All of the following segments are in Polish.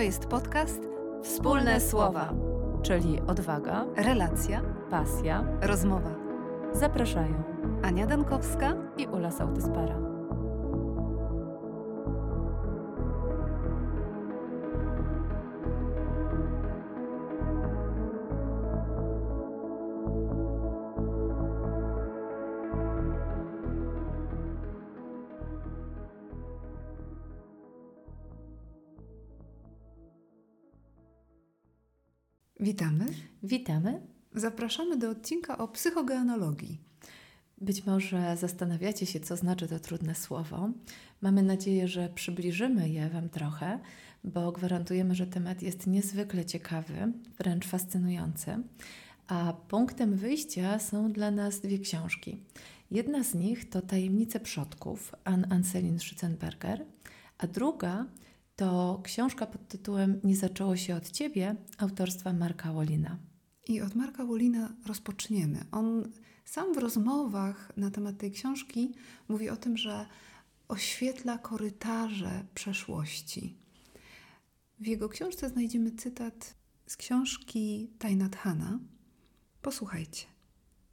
To jest podcast Wspólne Słowa, czyli odwaga, relacja, pasja, rozmowa. Zapraszają Ania Dankowska i Ula Sautyspara. Witamy. Witamy. Zapraszamy do odcinka o psychogenologii. Być może zastanawiacie się, co znaczy to trudne słowo. Mamy nadzieję, że przybliżymy je Wam trochę, bo gwarantujemy, że temat jest niezwykle ciekawy, wręcz fascynujący. A punktem wyjścia są dla nas dwie książki. Jedna z nich to Tajemnice Przodków Ann Anselin Schützenberger, a druga to książka pod tytułem Nie zaczęło się od ciebie autorstwa Marka Wolina. I od Marka Wolina rozpoczniemy. On sam w rozmowach na temat tej książki mówi o tym, że oświetla korytarze przeszłości. W jego książce znajdziemy cytat z książki Tajnat Hana. Posłuchajcie.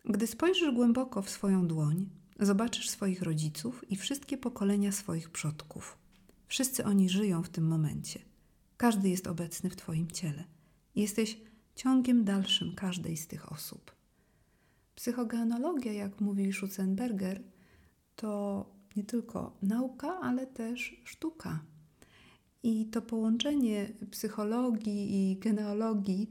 Gdy spojrzysz głęboko w swoją dłoń, zobaczysz swoich rodziców i wszystkie pokolenia swoich przodków. Wszyscy oni żyją w tym momencie. Każdy jest obecny w Twoim ciele. Jesteś ciągiem dalszym każdej z tych osób. Psychogenologia, jak mówi Schutzenberger, to nie tylko nauka, ale też sztuka. I to połączenie psychologii i genealogii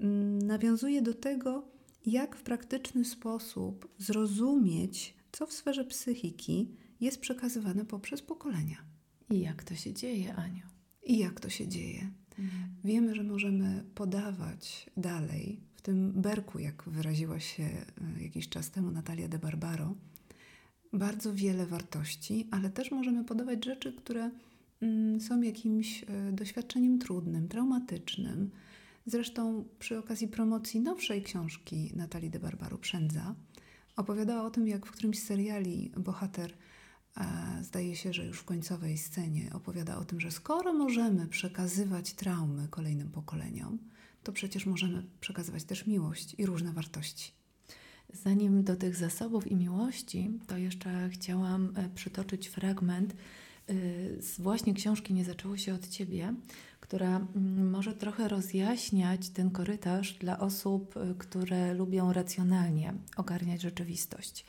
mm, nawiązuje do tego, jak w praktyczny sposób zrozumieć, co w sferze psychiki jest przekazywane poprzez pokolenia. I jak to się dzieje, Aniu? I jak to się dzieje? Mhm. Wiemy, że możemy podawać dalej, w tym berku, jak wyraziła się e, jakiś czas temu Natalia de Barbaro, bardzo wiele wartości, ale też możemy podawać rzeczy, które mm, są jakimś e, doświadczeniem trudnym, traumatycznym. Zresztą przy okazji promocji nowszej książki Natalii de Barbaro Przędza opowiadała o tym, jak w którymś seriali bohater zdaje się, że już w końcowej scenie opowiada o tym, że skoro możemy przekazywać traumy kolejnym pokoleniom, to przecież możemy przekazywać też miłość i różne wartości. Zanim do tych zasobów i miłości, to jeszcze chciałam e, przytoczyć fragment e, z właśnie książki Nie zaczęło się od ciebie, która mm, może trochę rozjaśniać ten korytarz dla osób, e, które lubią racjonalnie ogarniać rzeczywistość.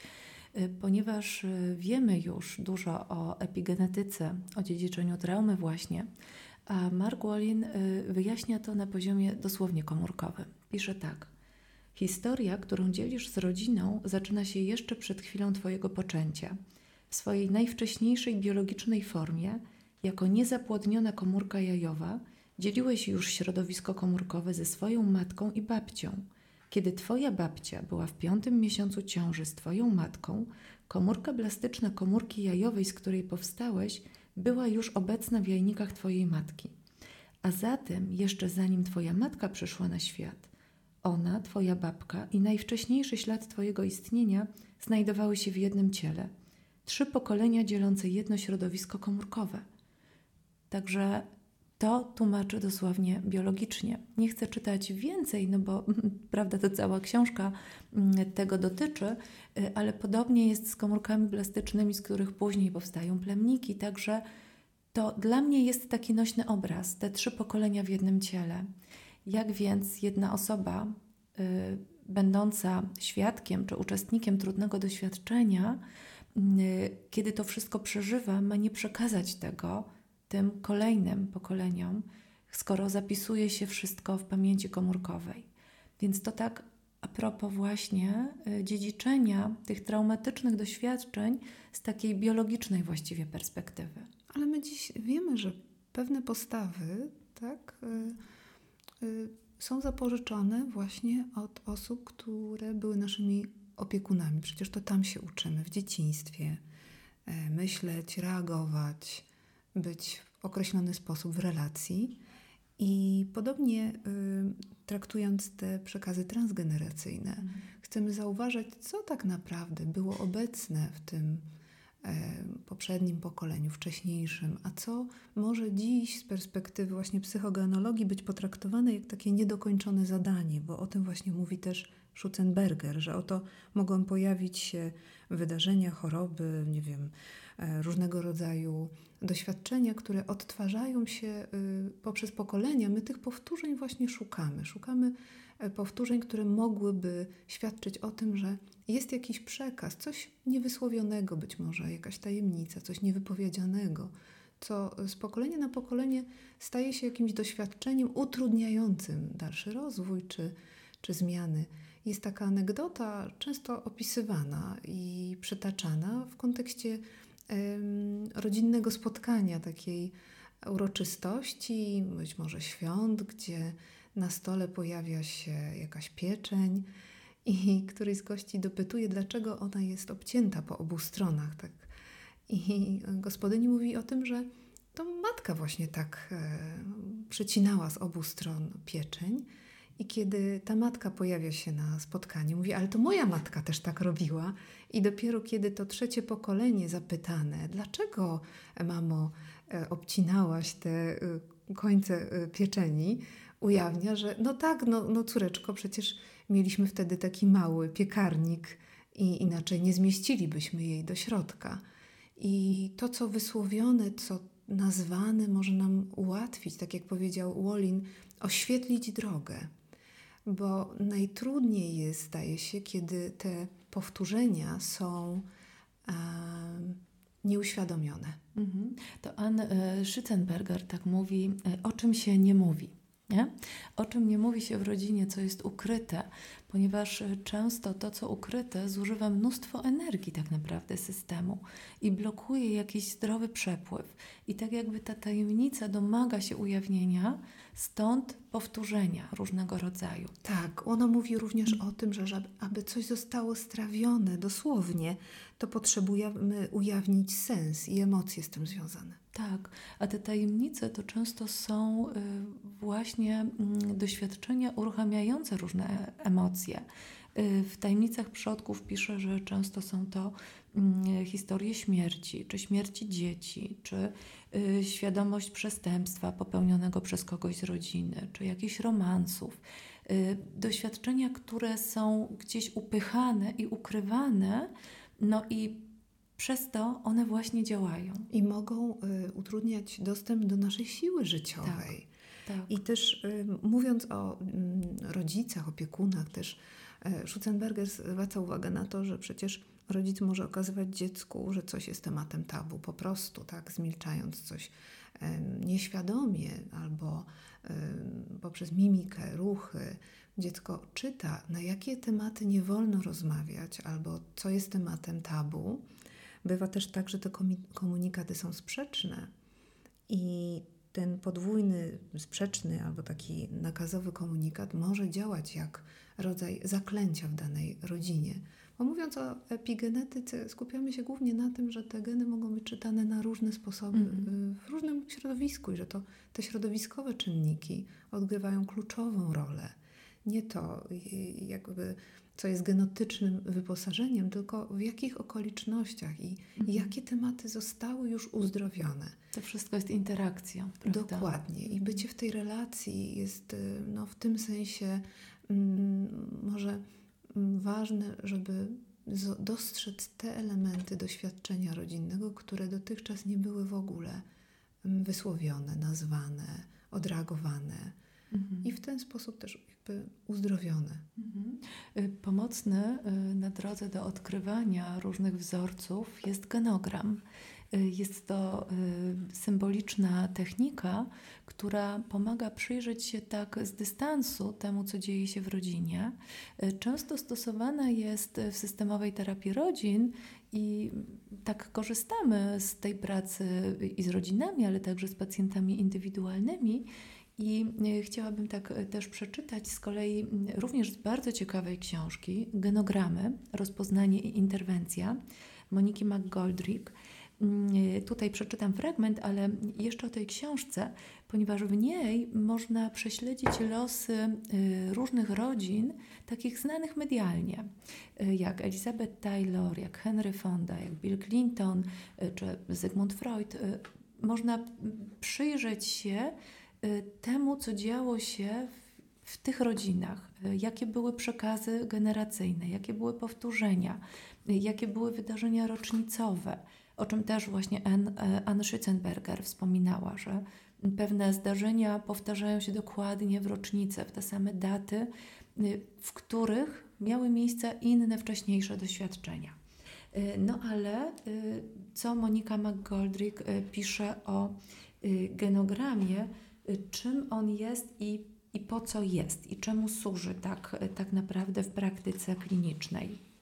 Y, ponieważ y, wiemy już dużo o epigenetyce, o dziedziczeniu traumy właśnie, a Mark Wallin y, wyjaśnia to na poziomie dosłownie komórkowym. Pisze tak. Historia, którą dzielisz z rodziną, zaczyna się jeszcze przed chwilą Twojego poczęcia. W swojej najwcześniejszej biologicznej formie, jako niezapłodniona komórka jajowa, dzieliłeś już środowisko komórkowe ze swoją matką i babcią – kiedy Twoja babcia była w piątym miesiącu ciąży z Twoją matką, komórka blastyczna komórki jajowej, z której powstałeś, była już obecna w jajnikach Twojej matki. A zatem, jeszcze zanim Twoja matka przyszła na świat, ona, Twoja babka i najwcześniejszy ślad Twojego istnienia znajdowały się w jednym ciele. Trzy pokolenia dzielące jedno środowisko komórkowe. Także to tłumaczy dosłownie biologicznie. Nie chcę czytać więcej, no bo prawda, to cała książka mm, tego dotyczy, y, ale podobnie jest z komórkami plastycznymi, z których później powstają plemniki, także to dla mnie jest taki nośny obraz, te trzy pokolenia w jednym ciele. Jak więc jedna osoba, y, będąca świadkiem czy uczestnikiem trudnego doświadczenia, y, kiedy to wszystko przeżywa, ma nie przekazać tego tym kolejnym pokoleniom, skoro zapisuje się wszystko w pamięci komórkowej. Więc to tak a propos właśnie y, dziedziczenia tych traumatycznych doświadczeń z takiej biologicznej właściwie perspektywy. Ale my dziś wiemy, że pewne postawy tak, y, y, są zapożyczone właśnie od osób, które były naszymi opiekunami. Przecież to tam się uczymy w dzieciństwie e, myśleć, reagować, być w określony sposób w relacji. I podobnie y, traktując te przekazy transgeneracyjne, mhm. chcemy zauważać, co tak naprawdę było obecne w tym poprzednim pokoleniu, wcześniejszym, a co może dziś z perspektywy właśnie psychogenologii być potraktowane jak takie niedokończone zadanie, bo o tym właśnie mówi też Schutzenberger, że oto mogą pojawić się wydarzenia, choroby, nie wiem, różnego rodzaju doświadczenia, które odtwarzają się y, poprzez pokolenia. My tych powtórzeń właśnie szukamy. Szukamy e, powtórzeń, które mogłyby świadczyć o tym, że jest jakiś przekaz, coś niewysłowionego być może, jakaś tajemnica, coś niewypowiedzianego, co z pokolenia na pokolenie staje się jakimś doświadczeniem utrudniającym dalszy rozwój czy, czy zmiany. Jest taka anegdota, często opisywana i przytaczana w kontekście rodzinnego spotkania, takiej uroczystości, być może świąt, gdzie na stole pojawia się jakaś pieczeń i któryś z gości dopytuje, dlaczego ona jest obcięta po obu stronach. Tak? I gospodyni mówi o tym, że to matka właśnie tak e, przycinała z obu stron pieczeń. I kiedy ta matka pojawia się na spotkaniu, mówi, ale to moja matka też tak robiła. I dopiero kiedy to trzecie pokolenie zapytane, dlaczego, mamo, e, obcinałaś te e, końce pieczeni, ujawnia, że no tak, no, no córeczko, przecież mieliśmy wtedy taki mały piekarnik i inaczej nie zmieścilibyśmy jej do środka. I to, co wysłowione, co nazwane, może nam ułatwić, tak jak powiedział Wolin, oświetlić drogę. Bo najtrudniej jest, zdaje się, kiedy te powtórzenia są e, nieuświadomione. Mhm. To Ann Schützenberger tak mówi, e, o czym się nie mówi. Nie? O czym nie mówi się w rodzinie, co jest ukryte, ponieważ e, często to, co ukryte, zużywa mnóstwo energii tak naprawdę systemu i blokuje jakiś zdrowy przepływ. I tak jakby ta tajemnica domaga się ujawnienia, stąd powtórzenia różnego rodzaju. Tak, ona mówi również o tym, że aby coś zostało strawione dosłownie, to potrzebujemy ujawnić sens i emocje z tym związane. Tak, a te tajemnice to często są y, właśnie mm, doświadczenia uruchamiające różne emocje. Y, w tajemnicach przodków pisze, że często są to mm, historie śmierci, czy śmierci dzieci, czy y, świadomość przestępstwa popełnionego przez kogoś z rodziny, czy jakichś romansów. Doświadczenia, które są gdzieś upychane i ukrywane, no i przez to one właśnie działają. I mogą y, utrudniać dostęp do naszej siły życiowej. Tak, tak. I też y, mówiąc o y, rodzicach, opiekunach, też y, Schutzenberger zwraca uwagę na to, że przecież rodzic może okazywać dziecku, że coś jest tematem tabu, po prostu, tak, zmilczając coś nieświadomie albo poprzez mimikę, ruchy. Dziecko czyta, na jakie tematy nie wolno rozmawiać, albo co jest tematem tabu, Bywa też tak, że te komunikaty są sprzeczne i ten podwójny, sprzeczny albo taki nakazowy komunikat może działać jak rodzaj zaklęcia w danej rodzinie. Bo mówiąc o epigenetyce, skupiamy się głównie na tym, że te geny mogą być czytane na różne sposoby mm. w różnym środowisku i że to te środowiskowe czynniki odgrywają kluczową rolę. Nie to, jakby co jest genetycznym wyposażeniem, tylko w jakich okolicznościach i mhm. jakie tematy zostały już uzdrowione. To wszystko jest interakcją. Prawda? Dokładnie. I bycie w tej relacji jest y, no, w tym sensie mm, może mm, ważne, żeby dostrzec te elementy doświadczenia rodzinnego, które dotychczas nie były w ogóle mm, wysłowione, nazwane, odreagowane. Mhm. I w ten sposób też jakby uzdrowione. Mhm. Y, pomocny y, na drodze do odkrywania różnych wzorców jest genogram. Y, jest to symboliczna technika, która pomaga przyjrzeć się tak z dystansu temu, co dzieje się w rodzinie. Często stosowana jest w systemowej terapii rodzin i tak korzystamy z tej pracy i z rodzinami, ale także z pacjentami indywidualnymi. I e, chciałabym tak e, też przeczytać z kolei również z bardzo ciekawej książki Genogramy, rozpoznanie i interwencja Moniki McGoldrick, Mm, tutaj przeczytam fragment, ale jeszcze o tej książce, ponieważ w niej można prześledzić losy różnych rodzin, takich znanych medialnie, jak Elizabeth Taylor, jak Henry Fonda, jak Bill Clinton czy Zygmunt Freud. Można przyjrzeć się temu, co działo się w, w tych rodzinach, jakie były przekazy generacyjne, jakie były powtórzenia, jakie były wydarzenia rocznicowe o czym też właśnie Anne, Schützenberger wspominała, że pewne zdarzenia powtarzają się dokładnie w rocznice, w te same daty, y, w których miały miejsce inne wcześniejsze doświadczenia. Y, no ale y, co Monika McGoldrick pisze o genogramie, czym on jest i, i po co jest i czemu służy tak, tak naprawdę w praktyce klinicznej.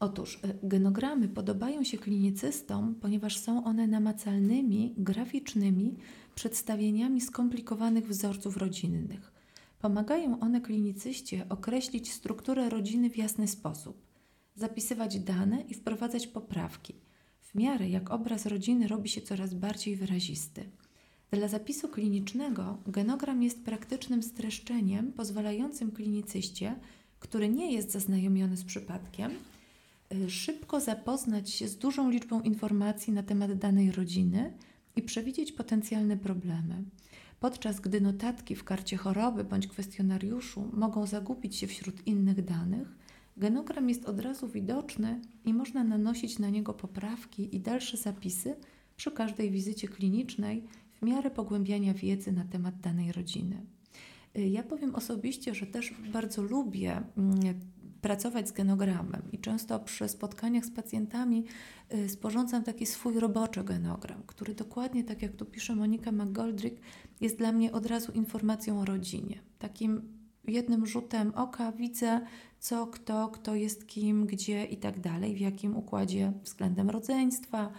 Otóż e, genogramy podobają się klinicystom, ponieważ są one namacalnymi, graficznymi przedstawieniami skomplikowanych wzorców rodzinnych. Pomagają one klinicyście określić strukturę rodziny w jasny sposób, zapisywać dane i wprowadzać poprawki, w miarę jak obraz rodziny robi się coraz bardziej wyrazisty. Dla zapisu klinicznego genogram jest praktycznym streszczeniem pozwalającym klinicyście, który nie jest zaznajomiony z przypadkiem, Y, szybko zapoznać się z dużą liczbą informacji na temat danej rodziny i przewidzieć potencjalne problemy. Podczas gdy notatki w karcie choroby bądź kwestionariuszu mogą zagubić się wśród innych danych, genogram jest od razu widoczny i można nanosić na niego poprawki i dalsze zapisy przy każdej wizycie klinicznej w miarę pogłębiania wiedzy na temat danej rodziny. Y, ja powiem osobiście, że też bardzo lubię mm, pracować z genogramem i często przy spotkaniach z pacjentami y, sporządzam taki swój roboczy genogram, który dokładnie, tak jak tu pisze Monika McGoldrick, jest dla mnie od razu informacją o rodzinie. Takim jednym rzutem oka widzę, co, kto, kto jest kim, gdzie i tak dalej, w jakim układzie względem rodzeństwa,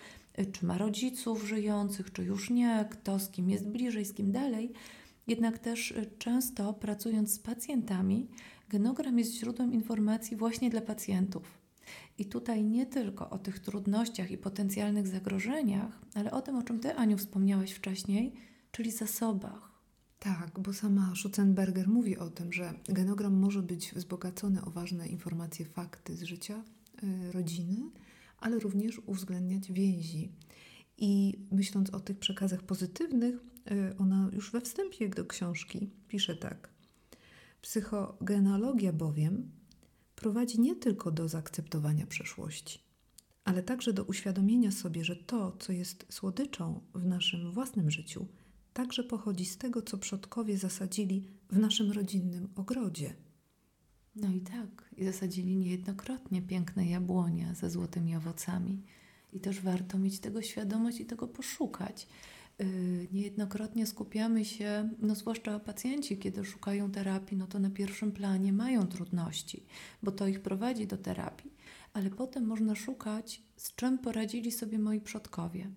czy ma rodziców żyjących, czy już nie, kto z kim jest bliżej, z kim dalej. Jednak też y, często pracując z pacjentami, Genogram jest źródłem informacji właśnie dla pacjentów. I tutaj nie tylko o tych trudnościach i potencjalnych zagrożeniach, ale o tym, o czym Ty, Aniu, wspomniałaś wcześniej, czyli zasobach. Tak, bo sama Schutzenberger mówi o tym, że genogram może być wzbogacony o ważne informacje, fakty z życia y, rodziny, ale również uwzględniać więzi. I myśląc o tych przekazach pozytywnych, y, ona już we wstępie do książki pisze tak. Psychogenealogia bowiem prowadzi nie tylko do zaakceptowania przeszłości, ale także do uświadomienia sobie, że to, co jest słodyczą w naszym własnym życiu, także pochodzi z tego, co przodkowie zasadzili w naszym rodzinnym ogrodzie. No i tak, i zasadzili niejednokrotnie piękne jabłonie ze złotymi owocami. I też warto mieć tego świadomość i tego poszukać. Y, niejednokrotnie skupiamy się, no zwłaszcza pacjenci, kiedy szukają terapii, no to na pierwszym planie mają trudności, bo to ich prowadzi do terapii, ale potem można szukać, z czym poradzili sobie moi przodkowie.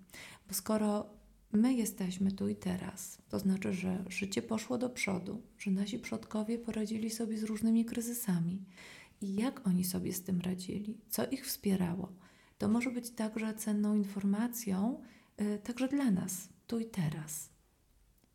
Bo skoro my jesteśmy tu i teraz, to znaczy, że życie poszło do przodu, że nasi przodkowie poradzili sobie z różnymi kryzysami. I jak oni sobie z tym radzili, co ich wspierało, to może być także cenną informacją, yy, także dla nas tu i teraz.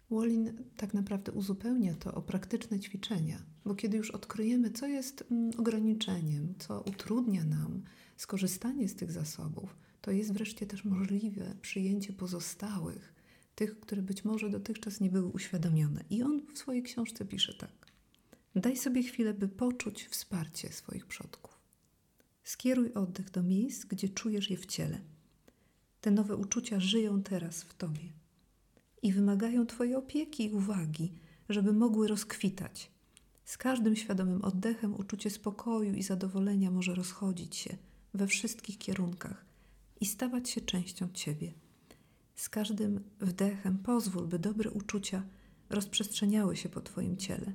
Wolin tak naprawdę uzupełnia to o praktyczne ćwiczenia, bo kiedy już odkryjemy, co jest mm, ograniczeniem, co utrudnia nam skorzystanie z tych zasobów, to jest wreszcie też możliwe przyjęcie pozostałych, tych, które być może dotychczas nie były uświadomione. I on w swojej książce pisze tak: Daj sobie chwilę, by poczuć wsparcie swoich przodków. Skieruj oddech do miejsc, gdzie czujesz je w ciele. Te nowe uczucia żyją teraz w tobie i wymagają Twojej opieki i uwagi, żeby mogły rozkwitać. Z każdym świadomym oddechem uczucie spokoju i zadowolenia może rozchodzić się we wszystkich kierunkach i stawać się częścią Ciebie. Z każdym wdechem pozwól, by dobre uczucia rozprzestrzeniały się po Twoim ciele.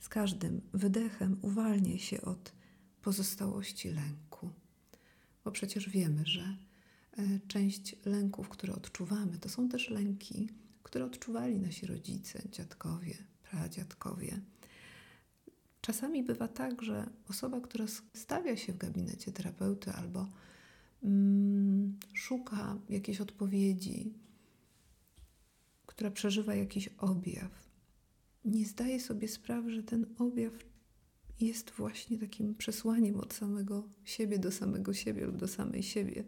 Z każdym wydechem uwalniaj się od pozostałości lęku. Bo przecież wiemy, że e, część lęków, które odczuwamy, to są też lęki, które odczuwali nasi rodzice, dziadkowie, pradziadkowie. Czasami bywa tak, że osoba, która stawia się w gabinecie terapeuty albo szuka jakiejś odpowiedzi, która przeżywa jakiś objaw, nie zdaje sobie sprawy, że ten objaw jest właśnie takim przesłaniem od samego siebie do samego siebie lub do samej siebie,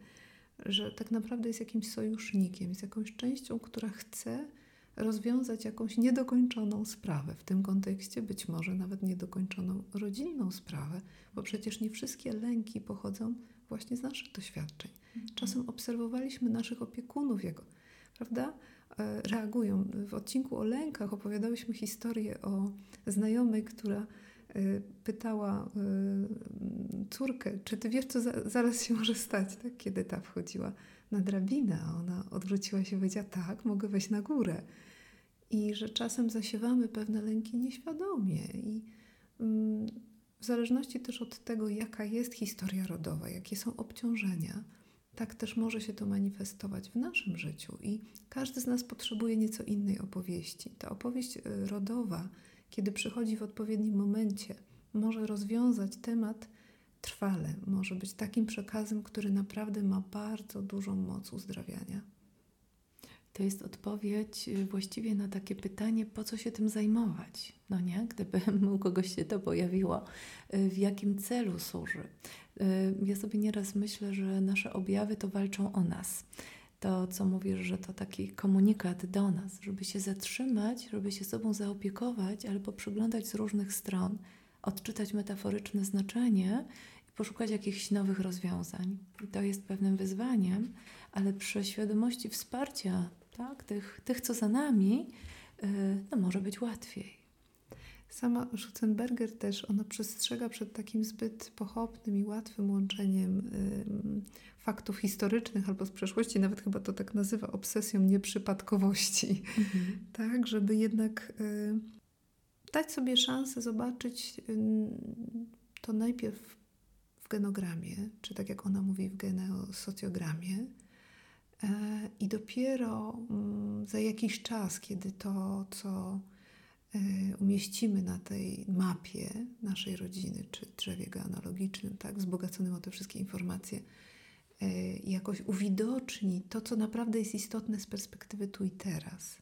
że tak naprawdę jest jakimś sojusznikiem, jest jakąś częścią, która chce rozwiązać jakąś niedokończoną sprawę. W tym kontekście być może nawet niedokończoną rodzinną sprawę, bo przecież nie wszystkie lęki pochodzą właśnie z naszych doświadczeń. Mhm. Czasem obserwowaliśmy naszych opiekunów, jak prawda, e, reagują. W odcinku o lękach opowiadałyśmy historię o znajomej, która e, pytała e, córkę, czy ty wiesz, co za, zaraz się może stać, tak? kiedy ta wchodziła na drabinę, a ona odwróciła się i powiedziała, tak, mogę wejść na górę. I że czasem zasiewamy pewne lęki nieświadomie i mm, zależności też od tego, jaka jest historia rodowa, jakie są obciążenia, tak też może się to manifestować w naszym życiu. I każdy z nas potrzebuje nieco innej opowieści. Ta opowieść y, rodowa, kiedy przychodzi w odpowiednim momencie, może rozwiązać temat trwale, może być takim przekazem, który naprawdę ma bardzo dużą moc uzdrawiania. To jest odpowiedź y, właściwie na takie pytanie, po co się tym zajmować? No nie, gdyby u kogoś się to pojawiło, y, w jakim celu służy? Y, ja sobie nieraz myślę, że nasze objawy to walczą o nas. To, co mówisz, że to taki komunikat do nas, żeby się zatrzymać, żeby się sobą zaopiekować, albo przyglądać z różnych stron, odczytać metaforyczne znaczenie i poszukać jakichś nowych rozwiązań. I to jest pewnym wyzwaniem, ale przy świadomości wsparcia tak, tych, tych co za nami, y, no może być łatwiej. Sama Schutzenberger też, ona przestrzega przed takim zbyt pochopnym i łatwym łączeniem y, faktów historycznych albo z przeszłości, nawet chyba to tak nazywa obsesją nieprzypadkowości. Mhm. Tak, żeby jednak y, dać sobie szansę zobaczyć y, to najpierw w genogramie, czy tak jak ona mówi w geneosocjogramie, I dopiero mm, za jakiś czas, kiedy to, co e, umieścimy na tej mapie naszej rodziny, czy drzewie genealogicznym, tak, wzbogaconym o te wszystkie informacje, e, jakoś uwidoczni to, co naprawdę jest istotne z perspektywy tu i teraz.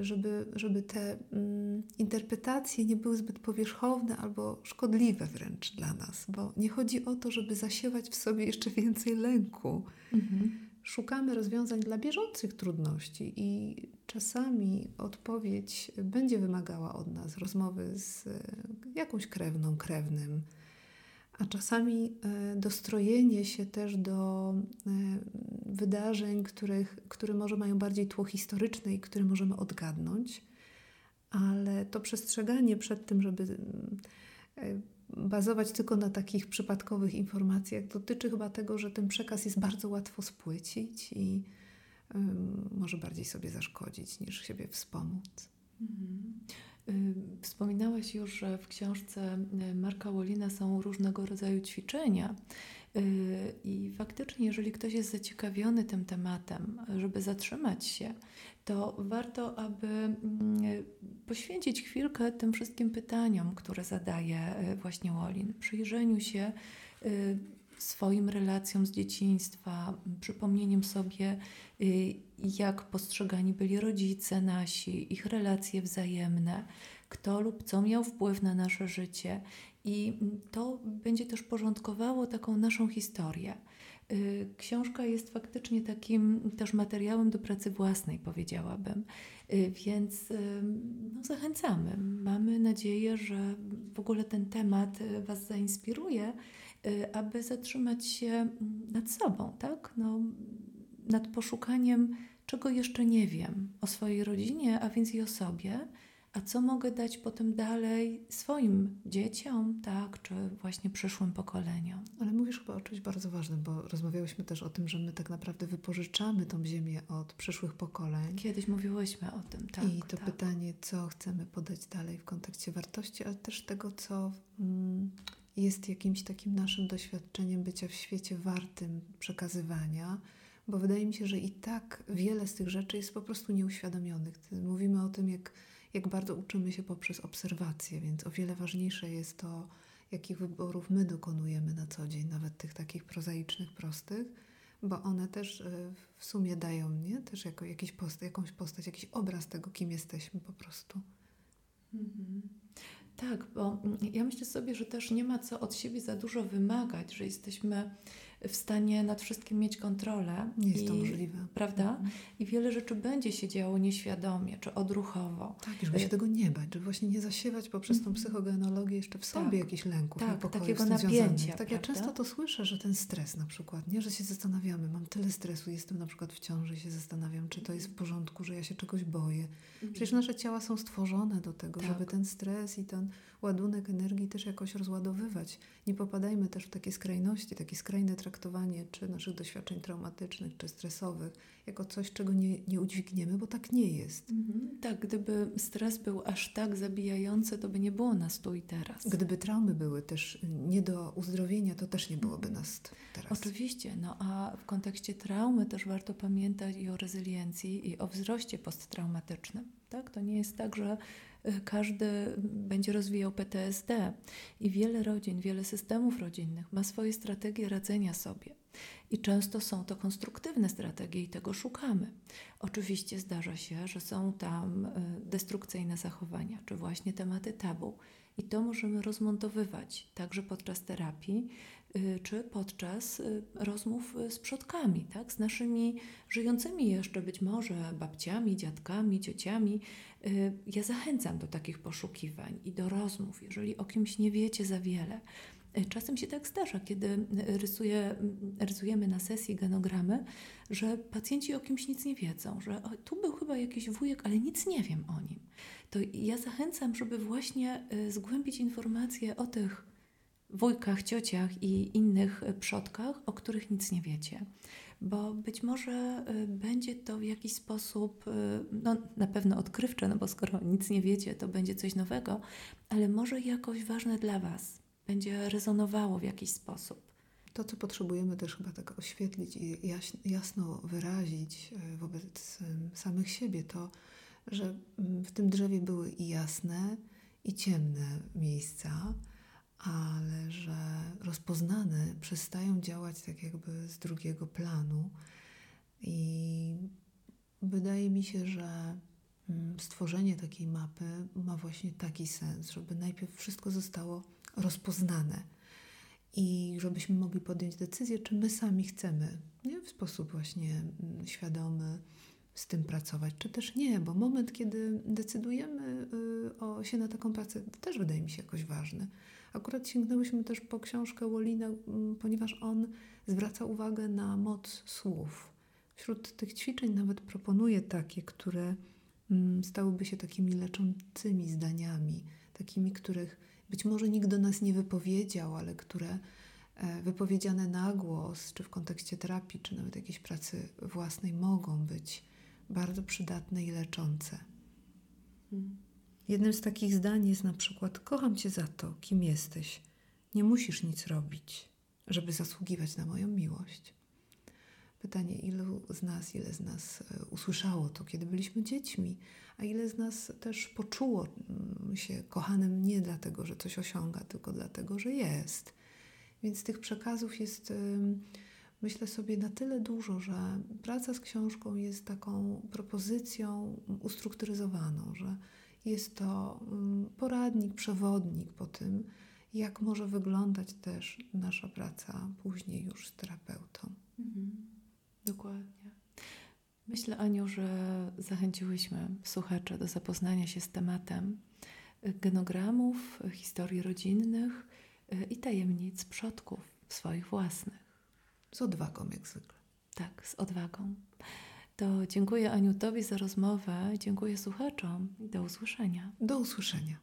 Żeby, żeby te mm, interpretacje nie były zbyt powierzchowne albo szkodliwe wręcz dla nas, bo nie chodzi o to, żeby zasiewać w sobie jeszcze więcej lęku. Mhm szukamy rozwiązań dla bieżących trudności i czasami odpowiedź będzie wymagała od nas rozmowy z e, jakąś krewną, krewnym, a czasami e, dostrojenie się też do e, wydarzeń, których, które może mają bardziej tło historyczne i które możemy odgadnąć, ale to przestrzeganie przed tym, żeby bazować tylko na takich przypadkowych informacjach dotyczy chyba tego, że ten przekaz jest bardzo łatwo spłycić i um, może bardziej sobie zaszkodzić niż siebie wspomóc. Mhm. Wspominałaś już, że w książce y, Marka Wolina są różnego rodzaju ćwiczenia. Y, I faktycznie, jeżeli ktoś jest zaciekawiony tym tematem, żeby zatrzymać się, to warto, aby mm, poświęcić chwilkę tym wszystkim pytaniom, które zadaje y, właśnie Wolin. Przyjrzeniu się swoim relacjom z dzieciństwa, przypomnieniem sobie, jak postrzegani byli rodzice nasi, ich relacje wzajemne, kto lub co miał wpływ na nasze życie. I to będzie też porządkowało taką naszą historię. Y, książka jest faktycznie takim też materiałem do pracy własnej, powiedziałabym. Y, więc no, zachęcamy. Mamy nadzieję, że w ogóle ten temat Was zainspiruje, y, aby zatrzymać się nad sobą, tak? No, nad poszukaniem, czego jeszcze nie wiem o swojej rodzinie, a więc i o sobie a co mogę dać potem dalej swoim dzieciom, tak, czy właśnie przyszłym pokoleniom. Ale mówisz chyba o czymś bardzo ważnym, bo rozmawiałyśmy też o tym, że my tak naprawdę wypożyczamy tą ziemię od przyszłych pokoleń. Kiedyś mówiłyśmy o tym, tak. I to tak. pytanie, co chcemy podać dalej w kontekście wartości, ale też tego, co mm, jest jakimś takim naszym doświadczeniem bycia w świecie wartym przekazywania bo wydaje mi się, że i tak wiele z tych rzeczy jest po prostu nieuświadomionych. Mówimy o tym, jak jak bardzo uczymy się poprzez obserwacje, więc o wiele ważniejsze jest to, jakich wyborów my dokonujemy na co dzień, nawet tych takich prozaicznych, prostych, bo one też y, w sumie dają mnie też jako jakiś post, jakąś postać, jakiś obraz tego, kim jesteśmy po prostu. Mhm. Tak, bo ja myślę sobie, że też nie ma co od siebie za dużo wymagać, że jesteśmy w stanie nad wszystkim mieć kontrolę. Nie jest I, to możliwe. Prawda? Mhm. I wiele rzeczy będzie się działo nieświadomie czy odruchowo. Tak, żeby się tego nie bać, żeby właśnie nie zasiewać poprzez tą mhm. psychogenologię jeszcze w sobie tak. jakichś lęków, tak, takiego napięcia. Tak, ja często to słyszę, że ten stres na przykład, nie, że się zastanawiamy, mam tyle stresu, jestem na przykład w ciąży i się zastanawiam, czy to jest w porządku, że ja się czegoś boję. Mhm. Przecież nasze ciała są stworzone do tego, tak. żeby ten stres i ten ładunek energii też jakoś rozładowywać. Nie popadajmy też w takie skrajności, takie skrajne traktowanie czy naszych doświadczeń traumatycznych, czy stresowych, jako coś, czego nie, nie udźwigniemy, bo tak nie jest. Mhm. Tak, gdyby stres był aż tak zabijający, to by nie było nas tu i teraz. Gdyby traumy były też nie do uzdrowienia, to też nie byłoby nas teraz. Oczywiście, no a w kontekście traumy też warto pamiętać i o rezyliencji, i o wzroście posttraumatycznym. Tak? To nie jest tak, że każdy będzie rozwijał PTSD i wiele rodzin, wiele systemów rodzinnych ma swoje strategie radzenia sobie. I często są to konstruktywne strategie i tego szukamy. Oczywiście zdarza się, że są tam e, destrukcyjne zachowania, czy właśnie tematy tabu. I to możemy rozmontowywać także podczas terapii, Y, czy podczas y, rozmów z przodkami, tak? z naszymi żyjącymi jeszcze być może babciami, dziadkami, ciociami. Ja zachęcam do takich poszukiwań i do rozmów, jeżeli o kimś nie wiecie za wiele. Czasem się tak zdarza, kiedy rysuje, rysujemy na sesji genogramy, że pacjenci o kimś nic nie wiedzą, że o, tu był chyba jakiś wujek, ale nic nie wiem o nim. To ja zachęcam, żeby właśnie zgłębić informacje o tych wujkach, ciociach i innych przodkach, o których nic nie wiecie. Bo być może będzie to w jakiś sposób, no na pewno odkrywcze, no bo skoro nic nie wiecie, to będzie coś nowego, ale może jakoś ważne dla Was, będzie rezonowało w jakiś sposób. To, co potrzebujemy też chyba tak oświetlić i jasno wyrazić y, wobec samych siebie, to, że w tym drzewie były i jasne, i ciemne miejsca, ale że rozpoznane przestają działać tak jakby z drugiego planu. I wydaje mi się, że stworzenie takiej mapy ma właśnie taki sens, żeby najpierw wszystko zostało rozpoznane i żebyśmy mogli podjąć decyzję, czy my sami chcemy nie? w sposób właśnie mm, świadomy z tym pracować, czy też nie, bo moment, kiedy decydujemy y, o, się na taką pracę, też wydaje mi się jakoś ważny. Akurat sięgnęłyśmy też po książkę Wolina, mm, ponieważ on zwraca uwagę na moc słów. Wśród tych ćwiczeń nawet proponuje takie, które mm, stałyby się takimi leczącymi zdaniami, takimi, których być może nikt do nas nie wypowiedział, ale które e, wypowiedziane na głos, czy w kontekście terapii, czy nawet jakiejś pracy własnej, mogą być bardzo przydatne i leczące. Hmm. Jednym z takich zdań jest na przykład: Kocham Cię za to, kim jesteś. Nie musisz nic robić, żeby zasługiwać na moją miłość. Pytanie, ilu z nas, ile z nas e, usłyszało to, kiedy byliśmy dziećmi, a ile z nas też poczuło mm, się kochanym nie dlatego, że coś osiąga, tylko dlatego, że jest. Więc tych przekazów jest, myślę sobie, na tyle dużo, że praca z książką jest taką propozycją ustrukturyzowaną, że jest to mm, poradnik, przewodnik po tym, jak może wyglądać też nasza praca później już z terapeutą. Mhm. Dokładnie. Myślę, Aniu, że zachęciłyśmy słuchaczy do zapoznania się z tematem genogramów, historii rodzinnych y, i tajemnic przodków swoich własnych. Z odwagą, jak zwykle. Tak, z odwagą. To dziękuję Aniu Tobie za rozmowę, dziękuję słuchaczom i do usłyszenia. Do usłyszenia.